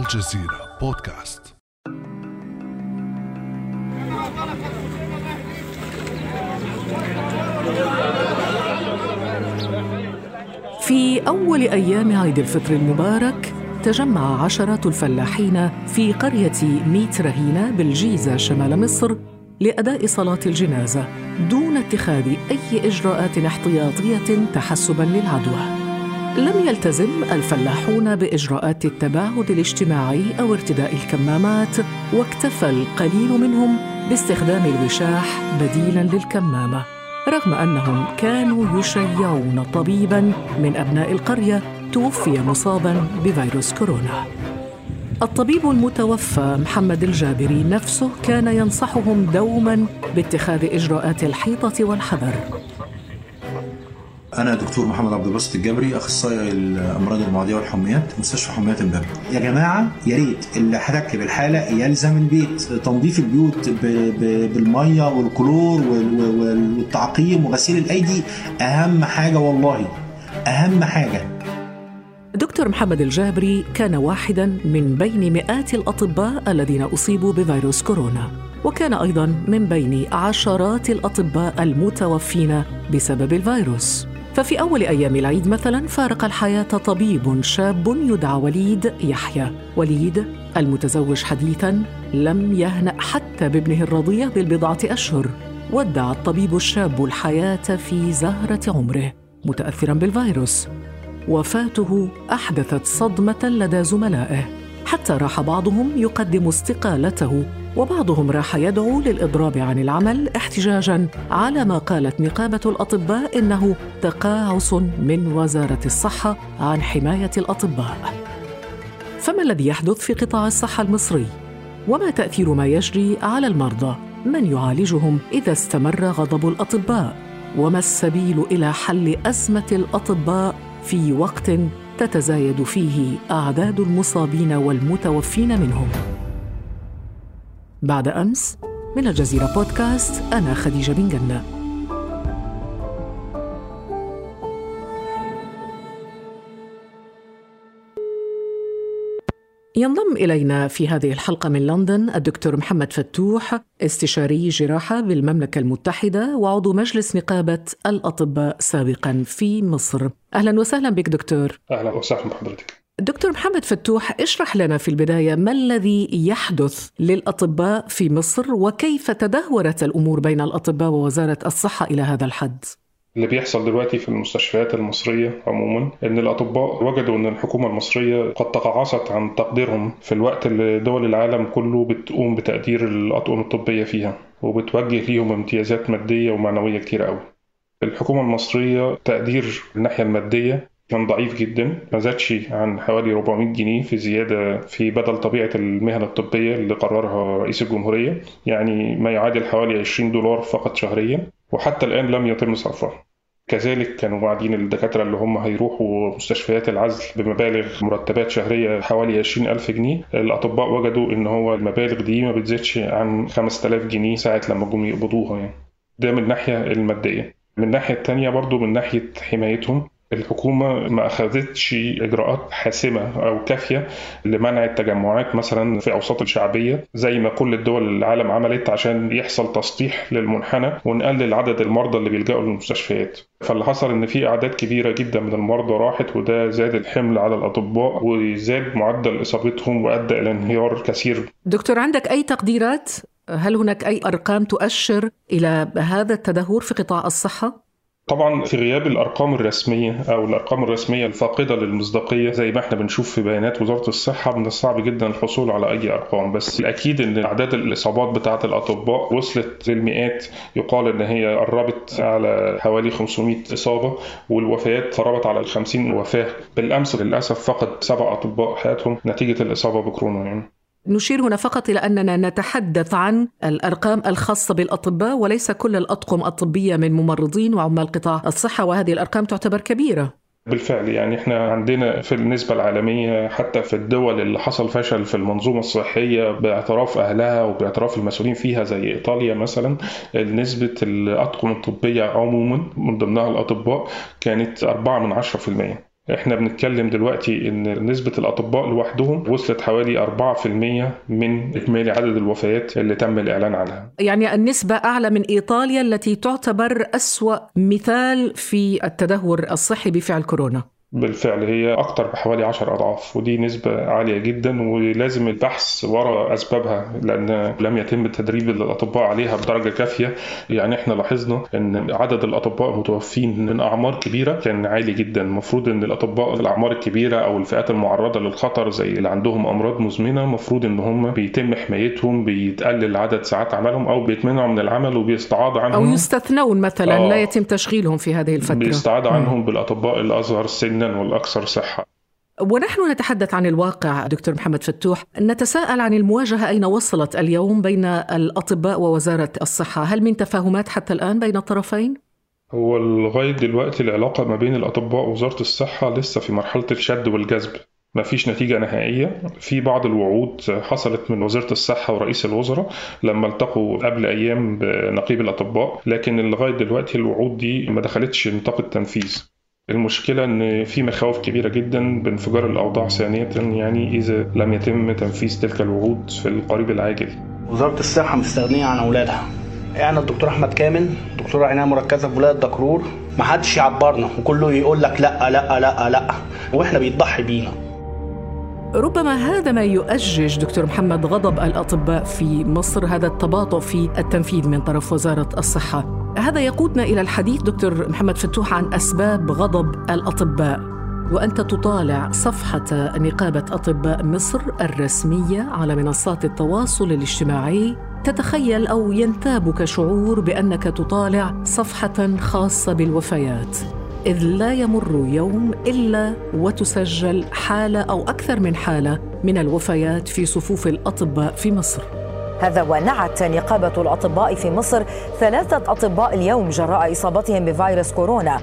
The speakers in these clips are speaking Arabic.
الجزيرة بودكاست في أول أيام عيد الفطر المبارك تجمع عشرات الفلاحين في قرية ميت رهينة بالجيزة شمال مصر لأداء صلاة الجنازة دون اتخاذ أي إجراءات احتياطية تحسباً للعدوى. لم يلتزم الفلاحون بإجراءات التباعد الاجتماعي أو ارتداء الكمامات واكتفى القليل منهم باستخدام الوشاح بديلاً للكمامة. رغم أنهم كانوا يشيعون طبيبا من أبناء القرية توفي مصابا بفيروس كورونا الطبيب المتوفى محمد الجابري نفسه كان ينصحهم دوما باتخاذ إجراءات الحيطة والحذر أنا دكتور محمد عبد الباسط الجبري أخصائي الأمراض المعدية والحميات مستشفى حميات امبابه يا جماعة يا ريت اللي هركب الحاله يلزم البيت تنظيف البيوت ب... ب... بالمية والكلور وال... وال... والتعقيم وغسيل الأيدي. أهم حاجة والله أهم حاجة. دكتور محمد الجابري كان واحدا من بين مئات الأطباء الذين أصيبوا بفيروس كورونا وكان أيضا من بين عشرات الأطباء المتوفين بسبب الفيروس. ففي أول أيام العيد مثلا فارق الحياة طبيب شاب يدعى وليد يحيى. وليد المتزوج حديثا لم يهنأ حتى بابنه الرضيع بالبضعة أشهر. ودع الطبيب الشاب الحياة في زهرة عمره متأثرا بالفيروس. وفاته أحدثت صدمة لدى زملائه. حتى راح بعضهم يقدم استقالته وبعضهم راح يدعو للإضراب عن العمل احتجاجا على ما قالت نقابة الأطباء إنه تقاعس من وزارة الصحة عن حماية الأطباء. فما الذي يحدث في قطاع الصحة المصري؟ وما تأثير ما يجري على المرضى؟ من يعالجهم إذا استمر غضب الأطباء؟ وما السبيل إلى حل أزمة الأطباء في وقت تتزايد فيه أعداد المصابين والمتوفين منهم؟ بعد أمس من الجزيرة بودكاست أنا خديجة بن جنة ينضم إلينا في هذه الحلقة من لندن الدكتور محمد فتوح استشاري جراحة بالمملكة المتحدة وعضو مجلس نقابة الأطباء سابقا في مصر. أهلا وسهلا بك دكتور. أهلا وسهلا بحضرتك. دكتور محمد فتوح اشرح لنا في البداية ما الذي يحدث للأطباء في مصر وكيف تدهورت الأمور بين الأطباء ووزارة الصحة إلى هذا الحد؟ اللي بيحصل دلوقتي في المستشفيات المصرية عموما إن الأطباء وجدوا إن الحكومة المصرية قد تقاعست عن تقديرهم في الوقت اللي دول العالم كله بتقوم بتقدير الأطقم الطبية فيها وبتوجه ليهم امتيازات مادية ومعنوية كتير قوي الحكومة المصرية تقدير الناحية المادية كان ضعيف جدا ما زادش عن حوالي 400 جنيه في زيادة في بدل طبيعة المهن الطبية اللي قررها رئيس الجمهورية يعني ما يعادل حوالي 20 دولار فقط شهريا. وحتى الآن لم يتم صرفها. كذلك كانوا واعدين الدكاترة اللي هم هيروحوا مستشفيات العزل بمبالغ مرتبات شهرية حوالي 20 ألف جنيه. الأطباء وجدوا إن هو المبالغ دي ما بتزيدش عن 5000 جنيه ساعة لما جم يقبضوها يعني. ده من الناحية المادية. من الناحية التانية برضو من ناحية حمايتهم الحكومة ما أخذتش إجراءات حاسمة أو كافية لمنع التجمعات مثلا في أوساط الشعبية زي ما كل الدول العالم عملت عشان يحصل تسطيح للمنحنى ونقلل عدد المرضى اللي بيلجأوا للمستشفيات فاللي حصل إن في أعداد كبيرة جدا من المرضى راحت وده زاد الحمل على الأطباء وزاد معدل إصابتهم وأدى إلى انهيار كثير دكتور عندك أي تقديرات؟ هل هناك أي أرقام تؤشر إلى هذا التدهور في قطاع الصحة؟ طبعا في غياب الأرقام الرسمية أو الأرقام الرسمية الفاقدة للمصداقية زي ما إحنا بنشوف في بيانات وزارة الصحة من الصعب جدا الحصول على أي أرقام بس الأكيد إن أعداد الإصابات بتاعة الأطباء وصلت للمئات يقال إن هي قربت على حوالي 500 إصابة والوفيات قربت على ال 50 وفاة بالأمس للأسف فقد سبع أطباء حياتهم نتيجة الإصابة بكورونا يعني. نشير هنا فقط إلى أننا نتحدث عن الأرقام الخاصة بالأطباء وليس كل الأطقم الطبية من ممرضين وعمال قطاع الصحة وهذه الأرقام تعتبر كبيرة. بالفعل يعني إحنا عندنا في النسبة العالمية حتى في الدول اللي حصل فشل في المنظومة الصحية باعتراف أهلها وباعتراف المسؤولين فيها زي إيطاليا مثلا نسبة الأطقم الطبية عموما من ضمنها الأطباء كانت 4 من 10% إحنا بنتكلم دلوقتي إن نسبة الأطباء لوحدهم وصلت حوالي 4% من اجمالي عدد الوفيات اللي تم الإعلان عنها. يعني النسبة أعلى من إيطاليا التي تعتبر أسوأ مثال في التدهور الصحي بفعل كورونا. بالفعل هي أكتر بحوالي 10 أضعاف ودي نسبة عالية جدا ولازم البحث وراء أسبابها لأن لم يتم تدريب الأطباء عليها بدرجة كافية. يعني إحنا لاحظنا أن عدد الأطباء المتوفين من أعمار كبيرة كان عالي جدا. المفروض أن الأطباء الأعمار الكبيرة أو الفئات المعرضة للخطر زي اللي عندهم أمراض مزمنة المفروض أن هم بيتم حمايتهم بيتقلل عدد ساعات عملهم أو بيتمنعوا من العمل وبيستعاض عنهم. أو يستثنون مثلا آه. لا يتم تشغيلهم في هذه الفترة. بيستعاض عنهم بالأطباء الأصغر سن سنا والأكثر صحة. ونحن نتحدث عن الواقع دكتور محمد فتوح. نتساءل عن المواجهة أين وصلت اليوم بين الأطباء ووزارة الصحة؟ هل من تفاهمات حتى الآن بين الطرفين؟ هو لغاية دلوقتي العلاقة ما بين الأطباء ووزارة الصحة لسه في مرحلة الشد والجذب. ما فيش نتيجة نهائية. في بعض الوعود حصلت من وزارة الصحة ورئيس الوزراء لما التقوا قبل أيام بنقيب الأطباء لكن لغاية دلوقتي الوعود دي ما دخلتش نطاق التنفيذ. المشكلة إن في مخاوف كبيرة جدا بانفجار الأوضاع ثانية يعني إذا لم يتم تنفيذ تلك الوعود في القريب العاجل. وزارة الصحة مستغنية عن أولادها. يعني الدكتور أحمد كامل دكتور عناية مركزة في ولاية دكرور محدش يعبرنا وكله يقول لك لا لا لا لا وإحنا بيتضحي بينا. ربما هذا ما يؤجج دكتور محمد غضب الأطباء في مصر هذا التباطؤ في التنفيذ من طرف وزارة الصحة هذا يقودنا إلى الحديث دكتور محمد فتوح عن أسباب غضب الأطباء. وأنت تطالع صفحة نقابة أطباء مصر الرسمية على منصات التواصل الاجتماعي تتخيل أو ينتابك شعور بأنك تطالع صفحة خاصة بالوفيات إذ لا يمر يوم إلا وتسجل حالة أو أكثر من حالة من الوفيات في صفوف الأطباء في مصر. هذا ونعت نقابة الأطباء في مصر ثلاثة أطباء اليوم جراء إصابتهم بفيروس كورونا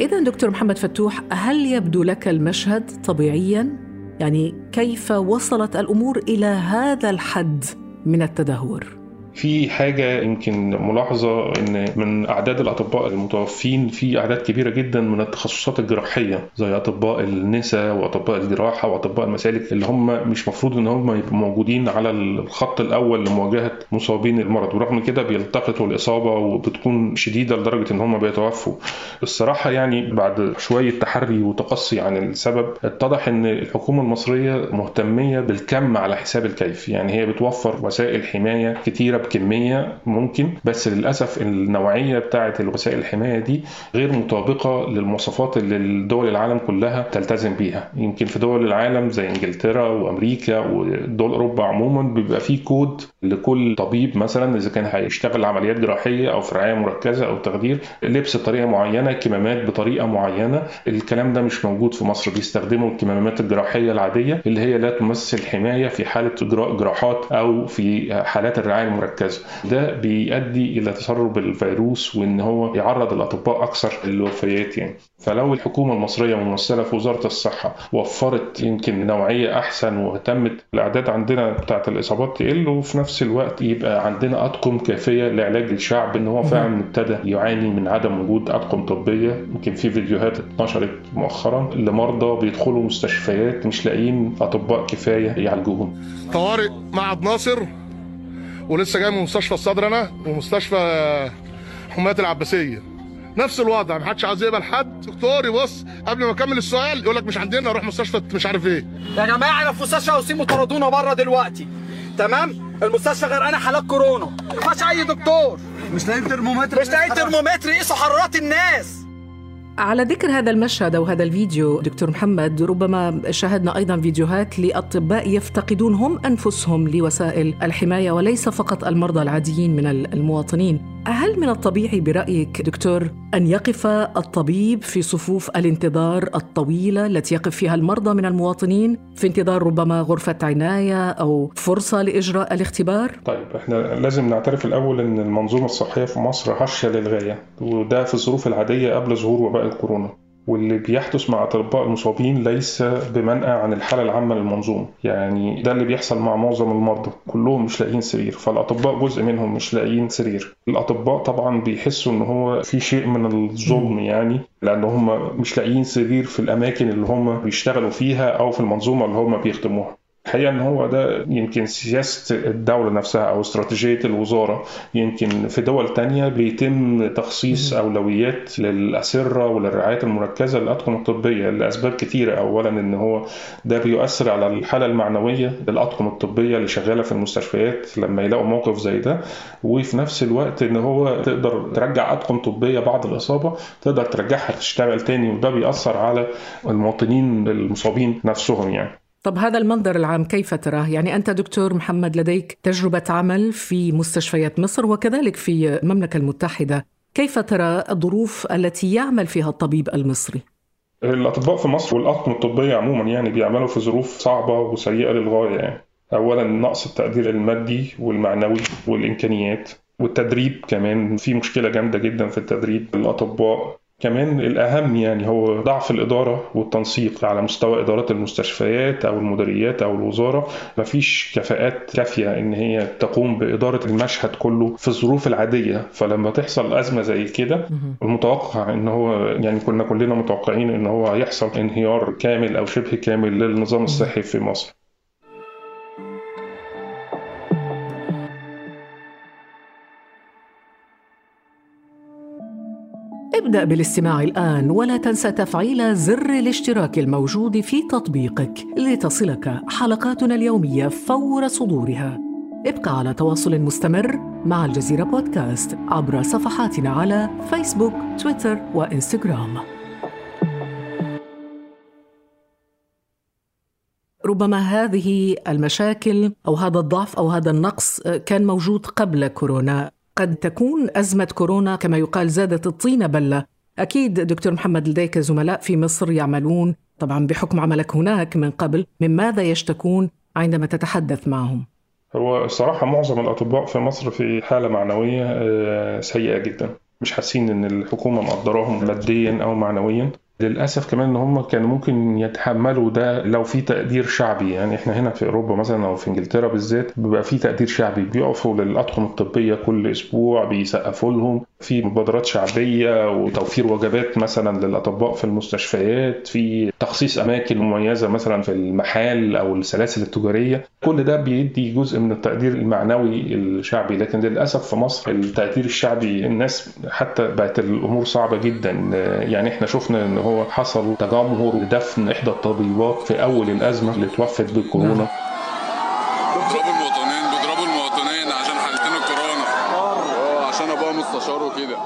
إذا دكتور محمد فتوح هل يبدو لك المشهد طبيعيا؟ يعني كيف وصلت الأمور إلى هذا الحد من التدهور؟ في حاجة يمكن ملاحظة إن من أعداد الأطباء المتوفين في أعداد كبيرة جدا من التخصصات الجراحية زي أطباء النساء وأطباء الجراحة وأطباء المسالك اللي هم مش مفروض إن هم يبقوا موجودين على الخط الأول لمواجهة مصابين المرض ورغم كده بيلتقطوا الإصابة وبتكون شديدة لدرجة إن هم بيتوفوا. الصراحة يعني بعد شوية تحري وتقصي عن السبب اتضح إن الحكومة المصرية مهتمية بالكم على حساب الكيف يعني هي بتوفر وسائل حماية كتيرة بكميه ممكن بس للأسف النوعية بتاعة الوسائل الحماية دي غير مطابقة للمواصفات اللي الدول العالم كلها تلتزم بيها. يمكن في دول العالم زي إنجلترا وأمريكا ودول أوروبا عموما بيبقى في كود لكل طبيب مثلا إذا كان هيشتغل عمليات جراحية أو في رعايه مركزة أو تخدير لبس بطريقة معينة كمامات بطريقة معينة. الكلام ده مش موجود في مصر. بيستخدموا الكمامات الجراحية العادية اللي هي لا تمثل حماية في حالة إجراء جراحات أو في حالات الرعاية المركزة. مركزه ده بيؤدي إلى تسرب الفيروس وإن هو يعرض الأطباء أكثر للوفيات يعني. فلو الحكومة المصرية ممثلة في وزارة الصحة وفرت يمكن نوعية أحسن واهتمت الأعداد عندنا بتاعة الإصابات تقل وفي نفس الوقت يبقى عندنا اطقم كافية لعلاج الشعب إن هو فعلا ابتدى يعاني من عدم وجود اطقم طبية. يمكن في فيديوهات اتنشرت مؤخرا لمرضى بيدخلوا مستشفيات مش لاقيين أطباء كفاية يعالجوهم. طوارئ معهد ناصر ولسه جاي من مستشفى الصدر أنا ومستشفى حماية العباسية. نفس الوضع ما حدش عايز يقبل حد. دكتور يبص قبل ما أكمل السؤال يقول لك مش عندنا روح مستشفى مش عارف إيه. يا جماعة أنا في مستشفى اوسيم وطردونا بره دلوقتي. تمام؟ المستشفى غرقانه حالات كورونا. ما فيهاش أي دكتور. مش لاقيين ترمومتر. مش لاقيين ترمومتر يقيسوا حرارات الناس. على ذكر هذا المشهد أو هذا الفيديو دكتور محمد ربما شاهدنا أيضا فيديوهات لأطباء يفتقدون هم أنفسهم لوسائل الحماية وليس فقط المرضى العاديين من المواطنين. هل من الطبيعي برأيك دكتور أن يقف الطبيب في صفوف الانتظار الطويلة التي يقف فيها المرضى من المواطنين في انتظار ربما غرفة عناية أو فرصة لإجراء الاختبار؟ طيب إحنا لازم نعترف الأول إن المنظومة الصحية في مصر هشة للغاية وده في الظروف العادية قبل ظهور وباء الكورونا. واللي بيحدث مع أطباء المصابين ليس بمنأى عن الحالة العامة للمنظومة. يعني ده اللي بيحصل مع معظم المرضى. كلهم مش لاقيين سرير. فالأطباء جزء منهم مش لاقيين سرير. الأطباء طبعا بيحسوا إن هو في شيء من الظلم يعني لأن هم مش لاقيين سرير في الأماكن اللي هم بيشتغلوا فيها أو في المنظومة اللي هم بيخدموها. الحقيقة إن هو ده يمكن سياسة الدولة نفسها أو استراتيجية الوزارة يمكن في دول تانية بيتم تخصيص أولويات للأسرة وللرعاية المركزة للأطقم الطبية لأسباب كثيره اولا إن هو ده بيؤثر على الحالة المعنوية للأطقم الطبية اللي شغالة في المستشفيات لما يلاقوا موقف زي ده. وفي نفس الوقت إن هو تقدر ترجع أطقم طبية بعد الإصابة تقدر ترجعها تشتغل تاني وده بيأثر على المواطنين المصابين نفسهم يعني. طب هذا المنظر العام كيف تراه؟ يعني أنت دكتور محمد لديك تجربة عمل في مستشفيات مصر وكذلك في المملكة المتحدة كيف ترى الظروف التي يعمل فيها الطبيب المصري؟ الأطباء في مصر والأطقم الطبية عموما يعني بيعملوا في ظروف صعبة وسيئة للغاية يعني أولا نقص التقدير المادي والمعنوي والإمكانيات والتدريب كمان في مشكلة جامدة جدا في التدريب الأطباء كمان الأهم يعني هو ضعف الإدارة والتنسيق على مستوى إدارات المستشفيات أو المديريات أو الوزارة. مفيش كفاءات كافية إن هي تقوم بإدارة المشهد كله في الظروف العادية. فلما تحصل أزمة زي كده المتوقع إن هو يعني كنا كلنا متوقعين إن هو هيحصل انهيار كامل أو شبه كامل للنظام الصحي في مصر. ابدأ بالاستماع الآن ولا تنسى تفعيل زر الاشتراك الموجود في تطبيقك لتصلك حلقاتنا اليومية فور صدورها. ابقى على تواصل مستمر مع الجزيرة بودكاست عبر صفحاتنا على فيسبوك، تويتر وإنستغرام. ربما هذه المشاكل أو هذا الضعف أو هذا النقص كان موجود قبل كورونا قد تكون أزمة كورونا كما يقال زادت الطينة بلة أكيد دكتور محمد لديك زملاء في مصر يعملون طبعا بحكم عملك هناك من قبل. من ماذا يشتكون عندما تتحدث معهم؟ هو الصراحة معظم الأطباء في مصر في حالة معنوية آه، سيئة جدا. مش حاسين إن الحكومة مقدراهم ماديا أو معنويا. للأسف كمان إن هم كانوا ممكن يتحملوا ده لو في تقدير شعبي. يعني إحنا هنا في أوروبا مثلا أو في إنجلترا بالذات بيبقى في تقدير شعبي. بيقفوا للأطقم الطبية كل أسبوع بيسقفوا لهم. في مبادرات شعبية وتوفير وجبات مثلا للأطباء في المستشفيات. في تخصيص أماكن مميزة مثلا في المحال أو السلاسل التجارية. كل ده بيدي جزء من التقدير المعنوي الشعبي. لكن للأسف في مصر التقدير الشعبي الناس حتى بقت الأمور صعبة جدا. يعني إحنا شفنا إن هو حصل تجمهر لدفن إحدى الطبيبات في أول الأزمة اللي توفت بالكورونا بيضربوا المواطنين بيضربوا المواطنين عشان حالتين الكورونا آه عشان ابوها مستشار وكده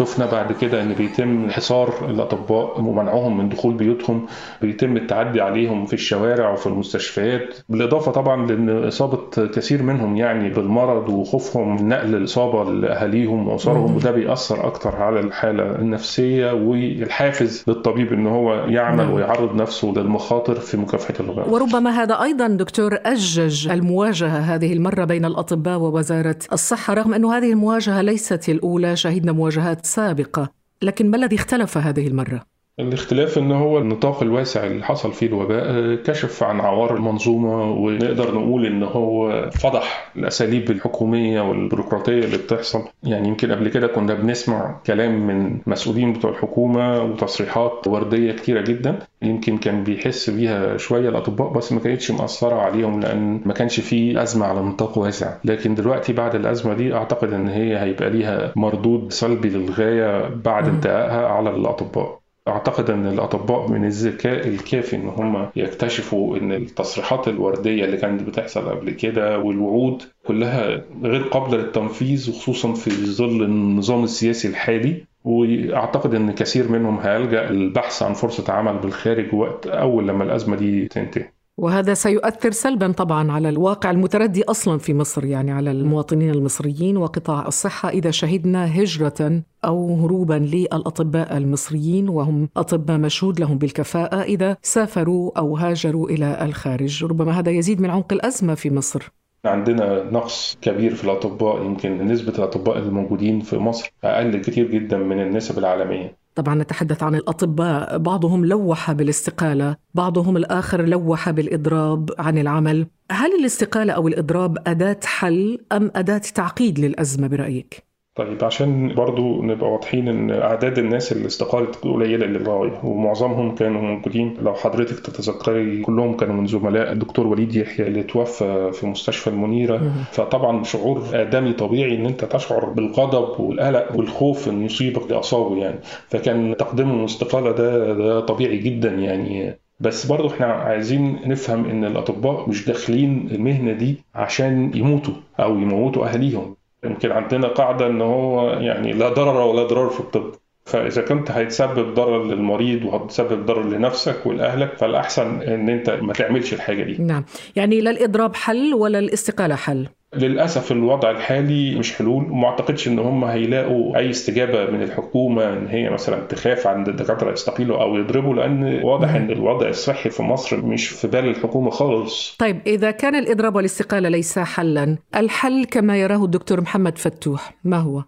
شفنا بعد كده إن بيتم حصار الأطباء ومنعهم من دخول بيوتهم بيتم التعدي عليهم في الشوارع وفي المستشفيات بالإضافة طبعا لإن إصابة كثير منهم يعني بالمرض وخوفهم من نقل الإصابة لأهاليهم وأسرهم وده بيأثر أكتر على الحالة النفسية والحافز للطبيب إن هو يعمل ويعرض نفسه للمخاطر في مكافحة الوباء وربما هذا أيضا دكتور أجج المواجهة هذه المرة بين الأطباء ووزارة الصحة رغم انه هذه المواجهة ليست الأولى شهدنا مواجهات سابقة لكن ما الذي اختلف هذه المرة؟ الاختلاف إن هو النطاق الواسع اللي حصل فيه الوباء كشف عن عوار المنظومه ونقدر نقول إن هو فضح الأساليب الحكومية والبيروقراطية اللي بتحصل. يعني يمكن قبل كده كنا بنسمع كلام من مسؤولين بتوع الحكومة وتصريحات وردية كتيرة جدا يمكن كان بيحس بيها شوية الأطباء بس ما كانتش مأثرة عليهم لأن ما كانش فيه أزمة على نطاق واسع. لكن دلوقتي بعد الأزمة دي أعتقد إن هي هيبقى ليها مردود سلبي للغاية بعد انتهائها على الأطباء. أعتقد أن الأطباء من الذكاء الكافي إن هم يكتشفوا إن التصريحات الوردية اللي كانت بتحصل قبل كده والوعود كلها غير قابلة للتنفيذ وخصوصا في ظل النظام السياسي الحالي. وأعتقد إن كثير منهم هيلجأ للبحث عن فرصة عمل بالخارج وقت أول لما الأزمة دي تنتهي. وهذا سيؤثر سلبا طبعا على الواقع المتردي أصلا في مصر يعني على المواطنين المصريين وقطاع الصحة إذا شهدنا هجرة أو هروبا للأطباء المصريين وهم أطباء مشهود لهم بالكفاءة إذا سافروا أو هاجروا إلى الخارج، ربما هذا يزيد من عمق الأزمة في مصر. عندنا نقص كبير في الأطباء يمكن نسبة الأطباء الموجودين في مصر أقل كتير جدا من النسب العالمية طبعا نتحدث عن الأطباء بعضهم لوح بالاستقالة بعضهم الآخر لوح بالإضراب عن العمل هل الاستقالة أو الإضراب أداة حل أم أداة تعقيد للأزمة برأيك؟ طيب عشان برضو نبقى واضحين إن أعداد الناس اللي استقالت قليلة للغايه ومعظمهم كانوا موجودين. لو حضرتك تتذكري كلهم كانوا من زملاء الدكتور وليد يحيى اللي توفى في مستشفى المنيرة. فطبعا شعور آدمي طبيعي إن أنت تشعر بالغضب والقلق والخوف إن يصيبك لاصابه يعني. فكان تقديم الاستقالة ده ده طبيعي جدا يعني. بس برضه إحنا عايزين نفهم إن الأطباء مش داخلين المهنة دي عشان يموتوا أو يموتوا أهاليهم. يمكن عندنا قاعدة إن هو يعني لا ضرر ولا ضرار في الطب. فإذا كنت هيتسبب ضرر للمريض وهتسبب ضرر لنفسك ولأهلك فالأحسن إن أنت ما تعملش الحاجة دي. نعم. يعني لا الإضراب حل ولا الاستقالة حل؟ للأسف الوضع الحالي مش حلول وما أعتقدش إن هم هيلاقوا أي استجابة من الحكومة إن هي مثلا تخاف عند الدكاترة يستقيلوا أو يضربوا لأن واضح إن الوضع الصحي في مصر مش في بال الحكومة خالص طيب إذا كان الإضراب والاستقالة ليس حلا الحل كما يراه الدكتور محمد فتوح ما هو؟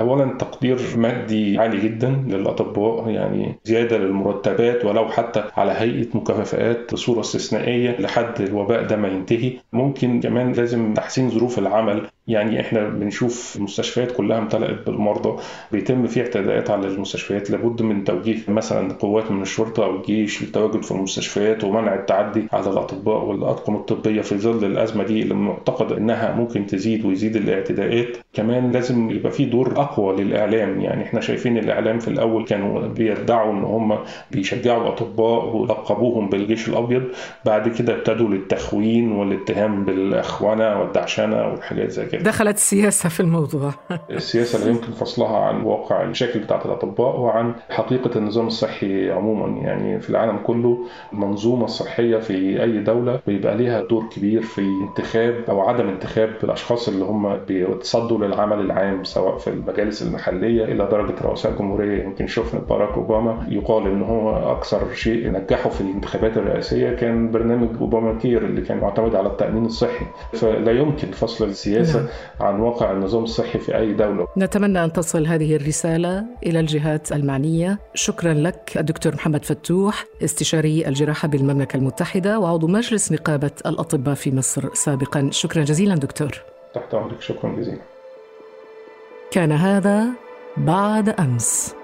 اولا تقدير مادي عالي جدا للأطباء يعني زيادة للمرتبات ولو حتى على هيئة مكافآت بصوره استثنائية لحد الوباء ده ما ينتهي. ممكن كمان لازم تحسين ظروف العمل. يعني إحنا بنشوف المستشفيات كلها امتلأت بالمرضى بيتم فيه اعتداءات على المستشفيات. لابد من توجيه مثلا قوات من الشرطة أو الجيش للتواجد في المستشفيات ومنع التعدي على الأطباء والأطقم الطبية في ظل الأزمة دي. اللي معتقد إنها ممكن تزيد ويزيد الاعتداءات. كمان لازم يبقى في دور أقوى للإعلام. يعني إحنا شايفين الإعلام في الأول كانوا بيدعوا إن هم بيشجعوا الأطباء ولقبوهم بالجيش الأبيض. بعد كده ابتدوا للتخوين والاتهام بالأخونة والدعشنة والحاجات زي كده. دخلت السياسة في الموضوع. السياسة لا يمكن فصلها عن واقع المشاكل بتاعت الأطباء وعن حقيقة النظام الصحي عموما. يعني في العالم كله المنظومة الصحية في أي دولة بيبقى ليها دور كبير في انتخاب أو عدم انتخاب الأشخاص اللي هم بيتصدوا للعمل العام سواء في المجالس المحلية إلى درجة رؤساء جمهورية. يمكن شفنا باراك أوباما يقال إن هو أكثر شيء نجحه في الانتخابات الرئاسية كان برنامج أوباما كير اللي كان معتمد على التأمين الصحي. فلا يمكن فصل السياسة عن واقع النظام الصحي في أي دولة. نتمنى أن تصل هذه الرسالة إلى الجهات المعنية. شكرا لك الدكتور محمد فتوح استشاري الجراحة بالمملكة المتحدة وعضو مجلس نقابة الأطباء في مصر سابقا. شكرا جزيلا دكتور. تحت أمرك. شكرا جزيلا. كان هذا بعد أمس.